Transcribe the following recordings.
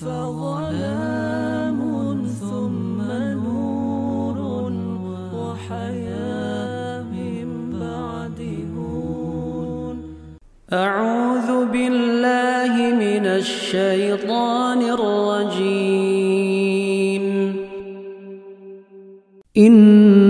فظلام ثم نور وحياة من بعد هون. أعوذ بالله من الشيطان الرجيم. إن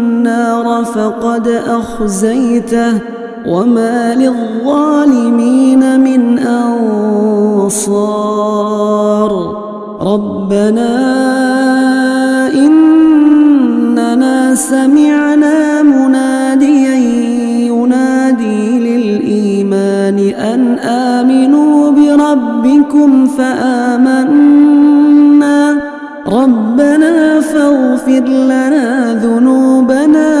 فقد أخزيته وما للظالمين من أنصار. ربنا إننا سمعنا مناديا ينادي للإيمان أن آمنوا بربكم فآمنا. ربنا فاغفر لنا ذنوبنا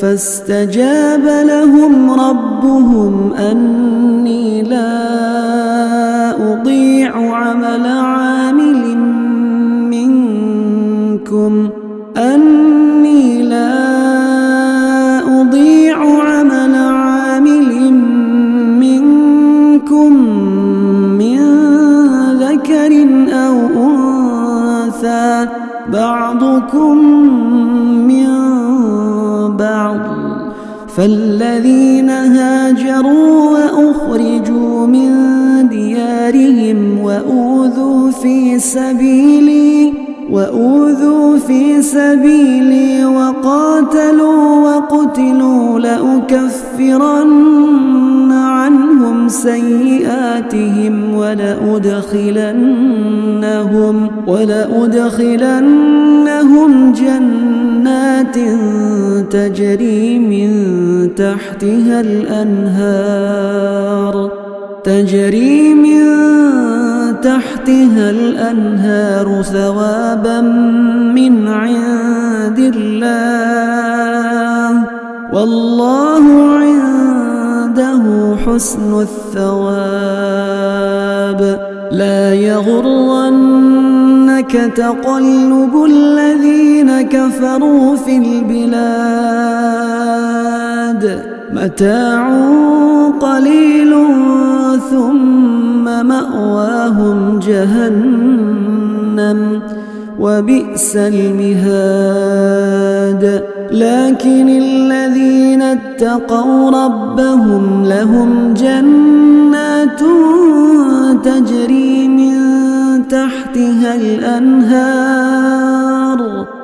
فاستجاب لهم ربهم أني لا أضيع عمل عامل منكم. أني لا أضيع عمل عامل منكم من ذكر أو أنثى. بعضكم من بعض فالذين هاجروا وأخرجوا من ديارهم وأوذوا في سبيلي وأوذوا في سبيلي وقاتلوا وقتلوا لأكفرن عنهم سيئاتهم ولأدخلنهم ولأدخلنهم جنات تجري من تحتها الأنهار تجري من تحتها الأنهار ثوابا من عند الله والله عنده حسن الثواب. لا يغرنك تقلب كفروا في البلاد متاع قليل ثم مأواهم جهنم وبئس المهاد. لكن الذين اتقوا ربهم لهم جنات تجري من تحتها الأنهار.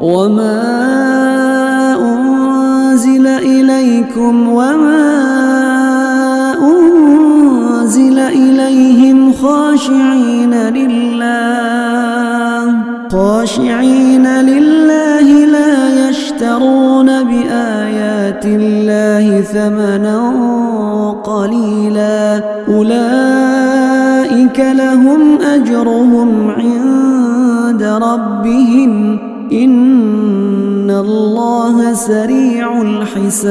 وما أنزل إليكم وما أنزل إليهم خاشعين لله خاشعين لله لا يشترون الله ثمنا قليلا أولئك لهم أجرهم عند ربهم إن الله سريع الحساب.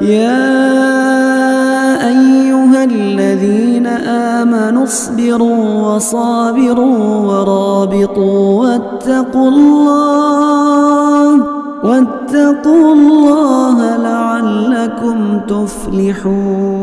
يا أيها الذين آمنوا اصبروا وصابروا ورابطوا واتقوا الله واتقوا الله لعلكم تفلحون.